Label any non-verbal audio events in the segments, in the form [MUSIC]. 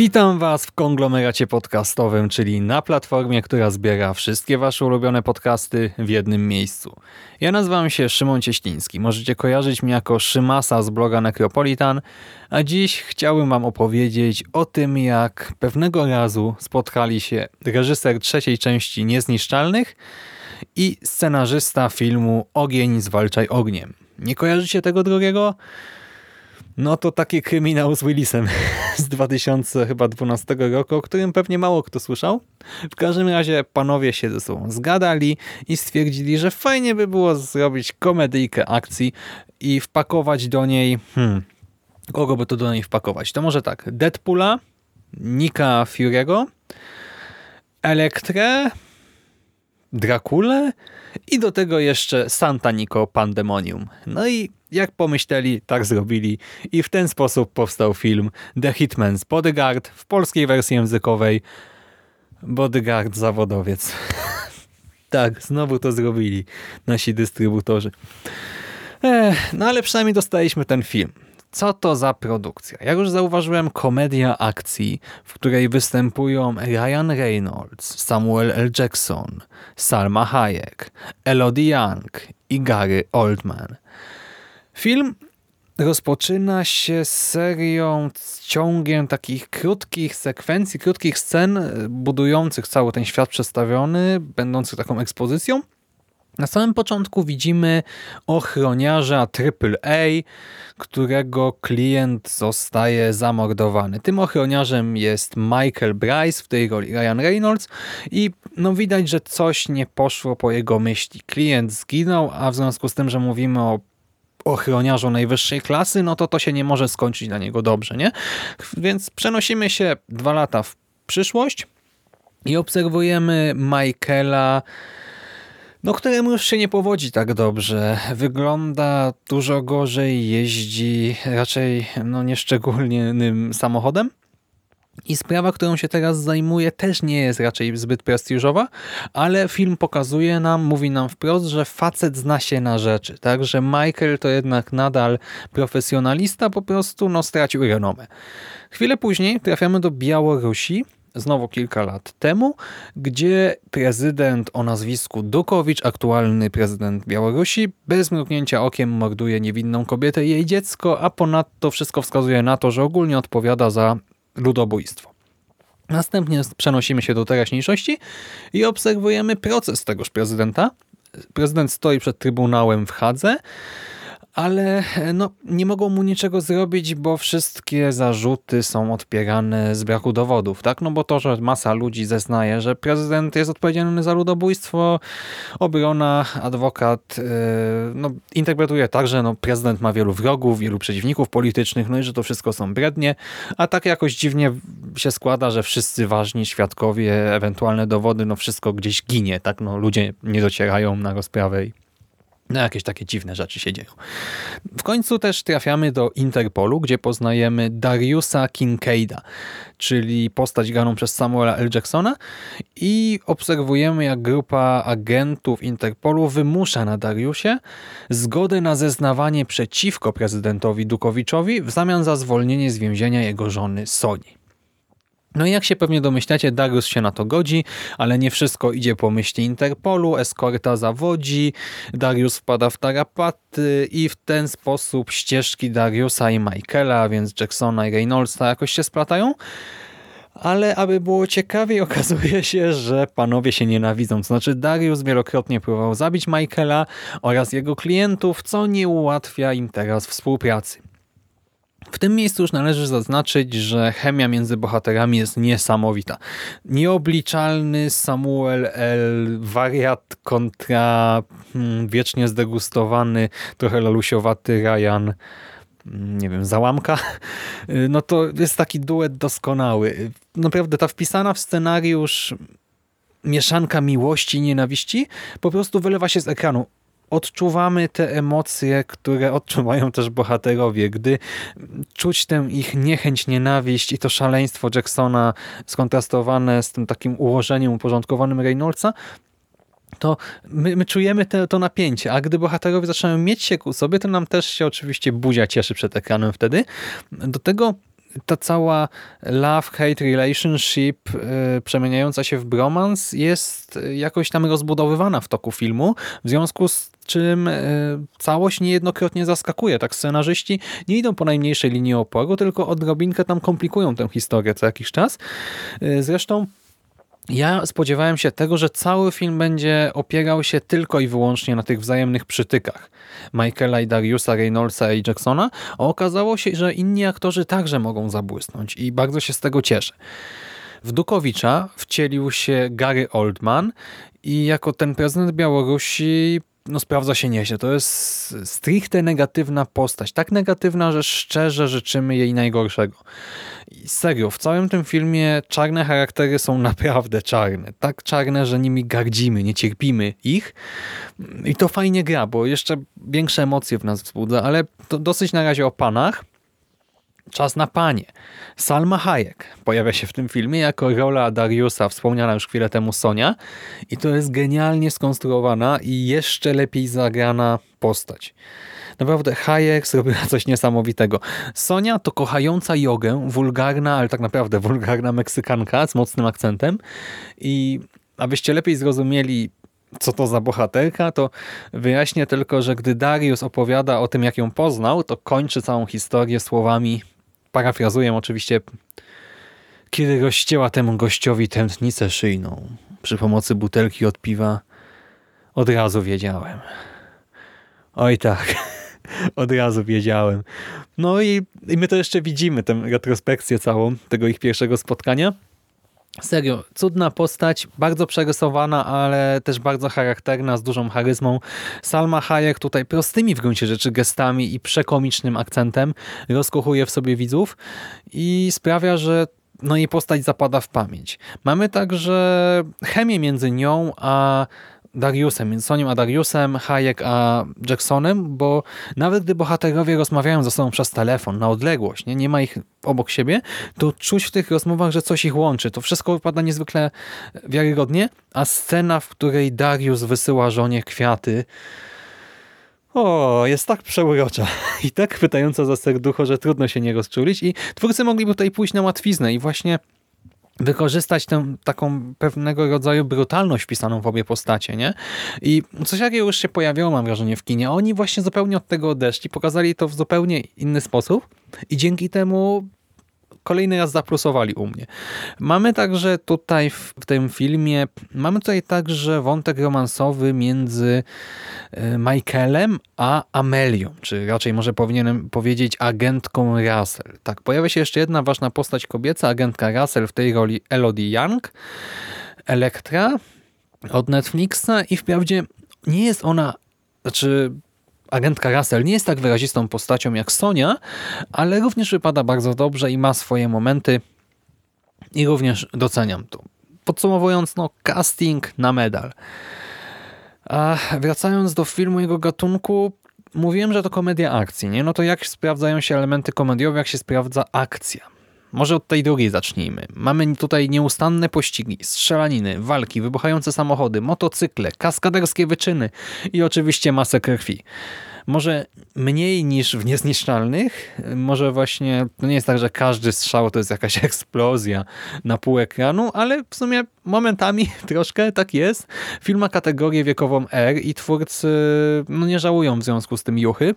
Witam Was w konglomeracie podcastowym, czyli na platformie, która zbiera wszystkie Wasze ulubione podcasty w jednym miejscu. Ja nazywam się Szymon Cieśliński. Możecie kojarzyć mnie jako Szymasa z bloga Necropolitan, a dziś chciałbym Wam opowiedzieć o tym, jak pewnego razu spotkali się reżyser trzeciej części Niezniszczalnych i scenarzysta filmu Ogień zwalczaj ogniem. Nie kojarzycie tego drugiego? No to taki kryminał z Willisem [LAUGHS] z 2012 roku, o którym pewnie mało kto słyszał. W każdym razie panowie się ze sobą zgadali i stwierdzili, że fajnie by było zrobić komedyjkę akcji i wpakować do niej... Hmm, kogo by to do niej wpakować? To może tak, Deadpoola, Nika Fury'ego, Elektrę, Drakulę i do tego jeszcze Santa Nico Pandemonium. No i jak pomyśleli, tak zrobili i w ten sposób powstał film The Hitman's Bodyguard w polskiej wersji językowej Bodyguard Zawodowiec. [LAUGHS] tak, znowu to zrobili nasi dystrybutorzy. Ech, no ale przynajmniej dostaliśmy ten film. Co to za produkcja? Jak już zauważyłem, komedia akcji, w której występują Ryan Reynolds, Samuel L. Jackson, Salma Hayek, Elodie Young i Gary Oldman. Film rozpoczyna się serią, z ciągiem takich krótkich sekwencji, krótkich scen budujących cały ten świat przedstawiony, będących taką ekspozycją. Na samym początku widzimy ochroniarza AAA, którego klient zostaje zamordowany. Tym ochroniarzem jest Michael Bryce, w tej roli Ryan Reynolds i no widać, że coś nie poszło po jego myśli. Klient zginął, a w związku z tym, że mówimy o ochroniarzu najwyższej klasy, no to to się nie może skończyć dla niego dobrze, nie? Więc przenosimy się dwa lata w przyszłość i obserwujemy Michaela, no któremu już się nie powodzi tak dobrze. Wygląda dużo gorzej, jeździ raczej no nieszczególnym samochodem. I sprawa, którą się teraz zajmuje, też nie jest raczej zbyt prestiżowa, ale film pokazuje nam, mówi nam wprost, że facet zna się na rzeczy. Tak, że Michael to jednak nadal profesjonalista, po prostu no, stracił renomę. Chwilę później trafiamy do Białorusi, znowu kilka lat temu, gdzie prezydent o nazwisku Dukowicz, aktualny prezydent Białorusi, bez mrugnięcia okiem morduje niewinną kobietę i jej dziecko, a ponadto wszystko wskazuje na to, że ogólnie odpowiada za ludobójstwo. Następnie przenosimy się do teraźniejszości i obserwujemy proces tegoż prezydenta. Prezydent stoi przed Trybunałem w Hadze, ale no, nie mogą mu niczego zrobić, bo wszystkie zarzuty są odpierane z braku dowodów. tak? No bo to, że masa ludzi zeznaje, że prezydent jest odpowiedzialny za ludobójstwo, obrona, adwokat yy, no, interpretuje tak, że no, prezydent ma wielu wrogów, wielu przeciwników politycznych, no i że to wszystko są brednie, a tak jakoś dziwnie się składa, że wszyscy ważni świadkowie, ewentualne dowody, no wszystko gdzieś ginie, tak? No, ludzie nie docierają na rozprawę i no jakieś takie dziwne rzeczy się dzieją. W końcu też trafiamy do Interpolu, gdzie poznajemy Dariusa Kincaida, czyli postać graną przez Samuela L. Jacksona i obserwujemy jak grupa agentów Interpolu wymusza na Dariusie zgodę na zeznawanie przeciwko prezydentowi Dukowiczowi w zamian za zwolnienie z więzienia jego żony Soni. No i jak się pewnie domyślacie, Darius się na to godzi, ale nie wszystko idzie po myśli Interpolu, eskorta zawodzi, Darius wpada w tarapaty i w ten sposób ścieżki Dariusa i Michaela, więc Jacksona i Reynoldsa jakoś się splatają. Ale aby było ciekawiej, [LAUGHS] okazuje się, że panowie się nienawidzą. To znaczy Darius wielokrotnie próbował zabić Michaela oraz jego klientów, co nie ułatwia im teraz współpracy. W tym miejscu już należy zaznaczyć, że chemia między bohaterami jest niesamowita. Nieobliczalny Samuel L. wariat kontra hmm, wiecznie zdegustowany, trochę lalusiowaty Ryan mm, nie wiem, załamka, [LAUGHS] no to jest taki duet doskonały. Naprawdę ta wpisana w scenariusz mieszanka miłości i nienawiści po prostu wylewa się z ekranu odczuwamy te emocje, które odczuwają też bohaterowie. Gdy czuć tę ich niechęć, nienawiść i to szaleństwo Jacksona skontrastowane z tym takim ułożeniem uporządkowanym Reynoldsa, to my, my czujemy te, to napięcie, a gdy bohaterowie zaczynają mieć się ku sobie, to nam też się oczywiście buzia cieszy przed ekranem wtedy. Do tego ta cała love-hate relationship yy, przemieniająca się w bromance jest jakoś tam rozbudowywana w toku filmu, w związku z czym yy, całość niejednokrotnie zaskakuje. Tak scenarzyści nie idą po najmniejszej linii oporu, tylko odrobinkę tam komplikują tę historię co jakiś czas. Yy, zresztą ja spodziewałem się tego, że cały film będzie opierał się tylko i wyłącznie na tych wzajemnych przytykach Michaela i Dariusa, Reynoldsa i Jacksona, a okazało się, że inni aktorzy także mogą zabłysnąć i bardzo się z tego cieszę. W Dukowicza wcielił się Gary Oldman i jako ten prezydent Białorusi no sprawdza się nieźle. To jest stricte negatywna postać. Tak negatywna, że szczerze życzymy jej najgorszego. I serio, w całym tym filmie czarne charaktery są [LAUGHS] naprawdę czarne. Tak czarne, że nimi gardzimy, nie cierpimy ich. I to fajnie gra, bo jeszcze większe emocje w nas wzbudza, ale to dosyć na razie o panach. Czas na panie. Salma Hayek pojawia się w tym filmie jako rola Dariusa, wspomniana już chwilę temu Sonia i to jest genialnie skonstruowana i jeszcze lepiej zagrana postać. Naprawdę Hayek zrobiła coś niesamowitego. Sonia to kochająca jogę, wulgarna, ale tak naprawdę wulgarna Meksykanka z mocnym akcentem i abyście lepiej zrozumieli co to za bohaterka, to wyjaśnię tylko, że gdy Darius opowiada o tym, jak ją poznał, to kończy całą historię słowami parafrazuję oczywiście, kiedy rozcięła temu gościowi tętnicę szyjną przy pomocy butelki od piwa, od razu wiedziałem. Oj tak, [LAUGHS] od razu wiedziałem. No i, i my to jeszcze widzimy, tę retrospekcję całą tego ich pierwszego spotkania. Serio, cudna postać, bardzo przerysowana, ale też bardzo charakterna, z dużą charyzmą. Salma Hayek tutaj prostymi w gruncie rzeczy gestami i przekomicznym akcentem rozkochuje w sobie widzów i sprawia, że no jej postać zapada w pamięć. Mamy także chemię między nią a Dariusem, między Sonią a Dariusem, Hayek a Jacksonem, bo nawet gdy bohaterowie rozmawiają ze sobą przez telefon na odległość, nie, nie ma ich obok siebie, to czuć w tych rozmowach, że coś ich łączy. To wszystko wypada niezwykle wiarygodnie, a scena, w której Darius wysyła żonie kwiaty, o, jest tak przeurocza [LAUGHS] i tak chwytająca za serducho, że trudno się nie rozczulić i twórcy mogliby tutaj pójść na łatwiznę i właśnie wykorzystać tę taką pewnego rodzaju brutalność wpisaną w obie postacie, nie? I coś takiego już się pojawiało, mam wrażenie, w kinie. Oni właśnie zupełnie od tego odeszli, pokazali to w zupełnie inny sposób i dzięki temu kolejny raz zaplusowali u mnie. Mamy także tutaj w, w tym filmie, mamy tutaj także wątek romansowy między e, Michaelem a Amelią, czy raczej może powinienem powiedzieć agentką Russell. Tak, pojawia się jeszcze jedna ważna postać kobieca, agentka Russell w tej roli Elodie Young, Elektra od Netflixa i wprawdzie nie jest ona, znaczy agentka Russell nie jest tak wyrazistą postacią jak Sonia, ale również wypada bardzo dobrze i ma swoje momenty i również doceniam to. Podsumowując, no casting na medal. A wracając do filmu jego gatunku, mówiłem, że to komedia akcji, nie? No to jak sprawdzają się elementy komediowe, jak się sprawdza akcja? Może od tej drugiej zacznijmy. Mamy tutaj nieustanne pościgi, strzelaniny, walki, wybuchające samochody, motocykle, kaskaderskie wyczyny i oczywiście masę krwi. Może mniej niż w Niezniszczalnych, może właśnie, to nie jest tak, że każdy strzał to jest jakaś [LAUGHS] eksplozja na pół ekranu, ale w sumie momentami [LAUGHS] troszkę tak jest. Film ma kategorię wiekową R i twórcy no, nie żałują w związku z tym juchy.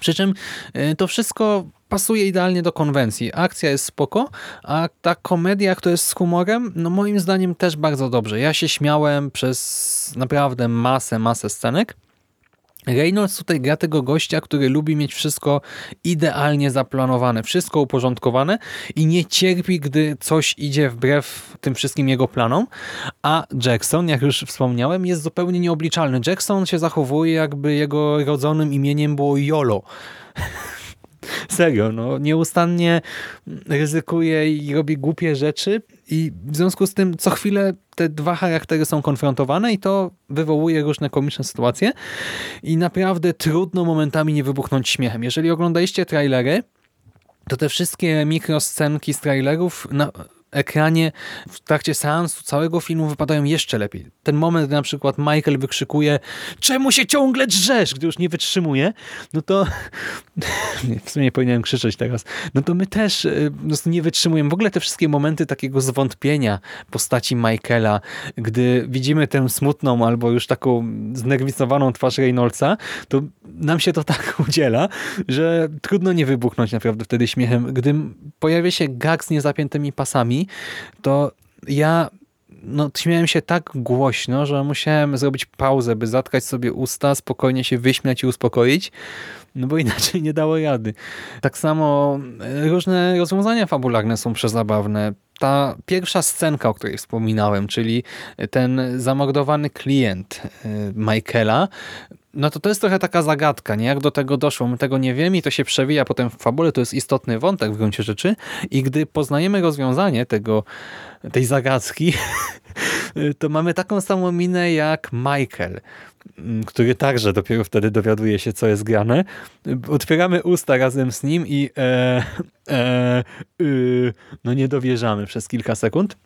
Przy czym y, to wszystko pasuje idealnie do konwencji. Akcja jest spoko, a ta komedia, która jest z humorem, no moim zdaniem też bardzo dobrze. Ja się śmiałem przez naprawdę masę, masę scenek. Reynolds tutaj gra tego gościa, który lubi mieć wszystko idealnie zaplanowane, wszystko uporządkowane i nie cierpi, gdy coś idzie wbrew tym wszystkim jego planom. A Jackson, jak już wspomniałem, jest zupełnie nieobliczalny. Jackson się zachowuje, jakby jego rodzonym imieniem było YOLO. [LAUGHS] Serio, no nieustannie ryzykuje i robi głupie rzeczy i w związku z tym co chwilę te dwa charaktery są konfrontowane i to wywołuje różne komiczne sytuacje i naprawdę trudno momentami nie wybuchnąć śmiechem. Jeżeli oglądaliście trailery, to te wszystkie mikroscenki z trailerów na ekranie w trakcie seansu całego filmu wypadają jeszcze lepiej. Ten moment, gdy na przykład Michael wykrzykuje czemu się ciągle drzesz, gdy już nie wytrzymuje, no to [LAUGHS] w sumie nie powinienem krzyczeć teraz, no to my też y, nie wytrzymujemy. W ogóle te wszystkie momenty takiego zwątpienia postaci Michaela, gdy widzimy tę smutną albo już taką znerwicowaną twarz Reynoldsa, to nam się to tak [LAUGHS] udziela, że trudno nie wybuchnąć naprawdę wtedy śmiechem. Gdy pojawia się gag z niezapiętymi pasami, to ja no, śmiałem się tak głośno, że musiałem zrobić pauzę, by zatkać sobie usta, spokojnie się wyśmiać i uspokoić, no bo [LAUGHS] inaczej nie dało rady. Tak samo e, różne rozwiązania fabularne są przezabawne. Ta pierwsza scenka, o której wspominałem, czyli ten zamordowany klient e, Michaela, no to to jest trochę taka zagadka, nie? Jak do tego doszło? My tego nie wiemy i to się przewija potem w fabule, to jest istotny wątek w gruncie rzeczy i gdy poznajemy rozwiązanie tego, tej zagadki, [LAUGHS] to mamy taką samą minę jak Michael, który także dopiero wtedy dowiaduje się, co jest grane. Otwieramy usta razem z nim i e, e, y, no nie dowierzamy przez kilka sekund.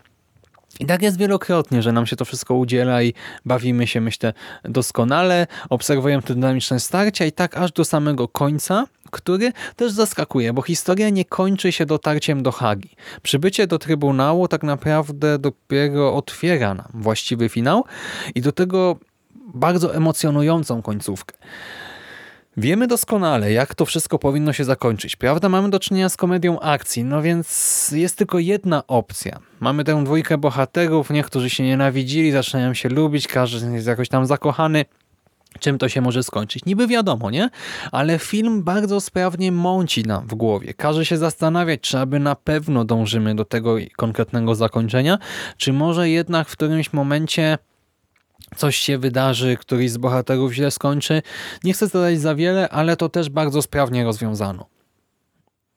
I tak jest wielokrotnie, że nam się to wszystko udziela i bawimy się, myślę, doskonale. Obserwujemy te dynamiczne starcia i tak aż do samego końca, który też zaskakuje, bo historia nie kończy się dotarciem do Hagi. Przybycie do Trybunału tak naprawdę dopiero otwiera nam właściwy finał i do tego bardzo emocjonującą końcówkę. Wiemy doskonale, jak to wszystko powinno się zakończyć. Prawda, mamy do czynienia z komedią akcji, no więc jest tylko jedna opcja. Mamy tę dwójkę bohaterów, niektórzy się nienawidzili, zaczynają się lubić, każdy jest jakoś tam zakochany. Czym to się może skończyć? Niby wiadomo, nie? Ale film bardzo sprawnie mąci nam w głowie. Każe się zastanawiać, czy aby na pewno dążymy do tego konkretnego zakończenia, czy może jednak w którymś momencie coś się wydarzy, któryś z bohaterów źle skończy. Nie chcę zadać za wiele, ale to też bardzo sprawnie rozwiązano.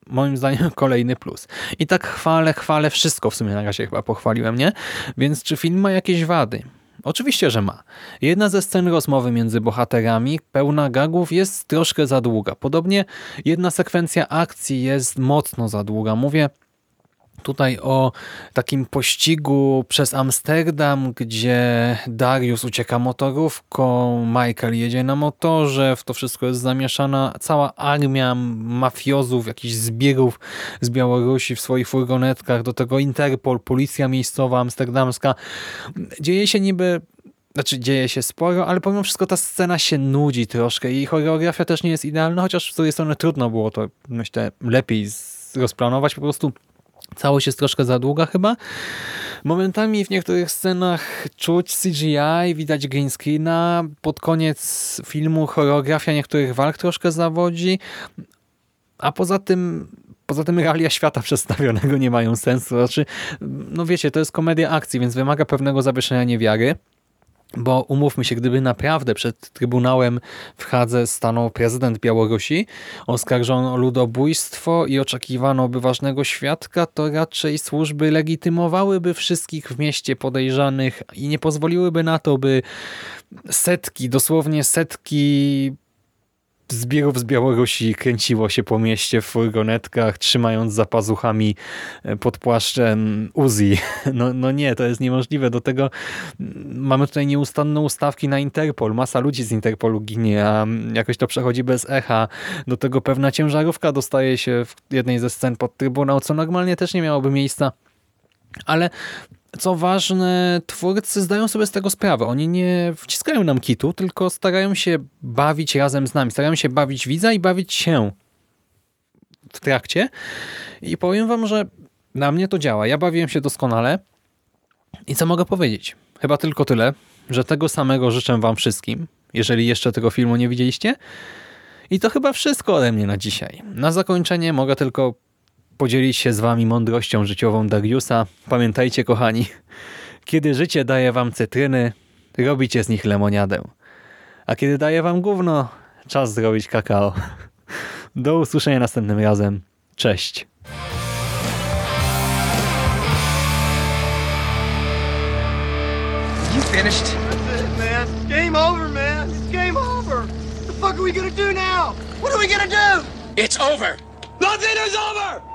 Moim zdaniem [LAUGHS] kolejny plus. I tak chwalę, chwalę wszystko w sumie na razie chyba pochwaliłem, nie? Więc czy film ma jakieś wady? Oczywiście, że ma. Jedna ze scen rozmowy między bohaterami, pełna gagów, jest troszkę za długa. Podobnie jedna sekwencja akcji jest mocno za długa. Mówię tutaj o takim pościgu przez Amsterdam, gdzie Darius ucieka motorówką, Michael jedzie na motorze, w to wszystko jest zamieszana cała armia mafiozów, jakichś zbiegów z Białorusi w swoich furgonetkach, do tego Interpol, policja miejscowa amsterdamska. Dzieje się niby znaczy dzieje się sporo, ale pomimo wszystko ta scena się nudzi troszkę i choreografia też nie jest idealna, chociaż z drugiej strony trudno było to, myślę, lepiej rozplanować. Po prostu Całość jest troszkę za długa chyba. Momentami w niektórych scenach czuć CGI, widać green screena. Pod koniec filmu choreografia niektórych walk troszkę zawodzi. A poza tym Poza tym realia świata [LAUGHS] przedstawionego nie mają sensu. Znaczy, no wiecie, to jest komedia akcji, więc wymaga pewnego zawieszenia niewiary. Bo umówmy się, gdyby naprawdę przed Trybunałem w Hadze stanął prezydent Białorusi, oskarżono o ludobójstwo i oczekiwano by ważnego świadka, to raczej służby legitymowałyby wszystkich w mieście podejrzanych i nie pozwoliłyby na to, by setki, dosłownie setki zbiegów z Białorusi kręciło się po mieście w furgonetkach, trzymając za pazuchami e, pod płaszczem Uzi. [LAUGHS] No, no nie, to jest niemożliwe. Do tego mm, mamy tutaj nieustanne ustawki na Interpol. Masa ludzi z Interpolu ginie, a jakoś to przechodzi bez echa. Do tego pewna ciężarówka dostaje się w jednej ze scen pod Trybunał, co normalnie też nie miałoby miejsca. Ale co ważne, twórcy zdają sobie z tego sprawę. Oni nie wciskają nam kitu, tylko starają się bawić razem z nami. Starają się bawić widza i bawić się w trakcie. I powiem wam, że na mnie to działa. Ja bawiłem się doskonale. I co mogę powiedzieć? Chyba tylko tyle, że tego samego życzę wam wszystkim. jeżeli jeszcze tego filmu nie widzieliście. I to chyba wszystko ode mnie na dzisiaj. Na zakończenie mogę tylko podzielić się z wami mądrością życiową Dariusa. Pamiętajcie, kochani, kiedy życie daje wam cytryny, robicie z nich lemoniadę. A kiedy daje wam gówno, czas zrobić kakao. Do usłyszenia następnym razem. Cześć. You finished? That's it, man. It's game over, man. It's game over. What the fuck are we gonna do now? What are we gonna do? It's over. Nothing is over!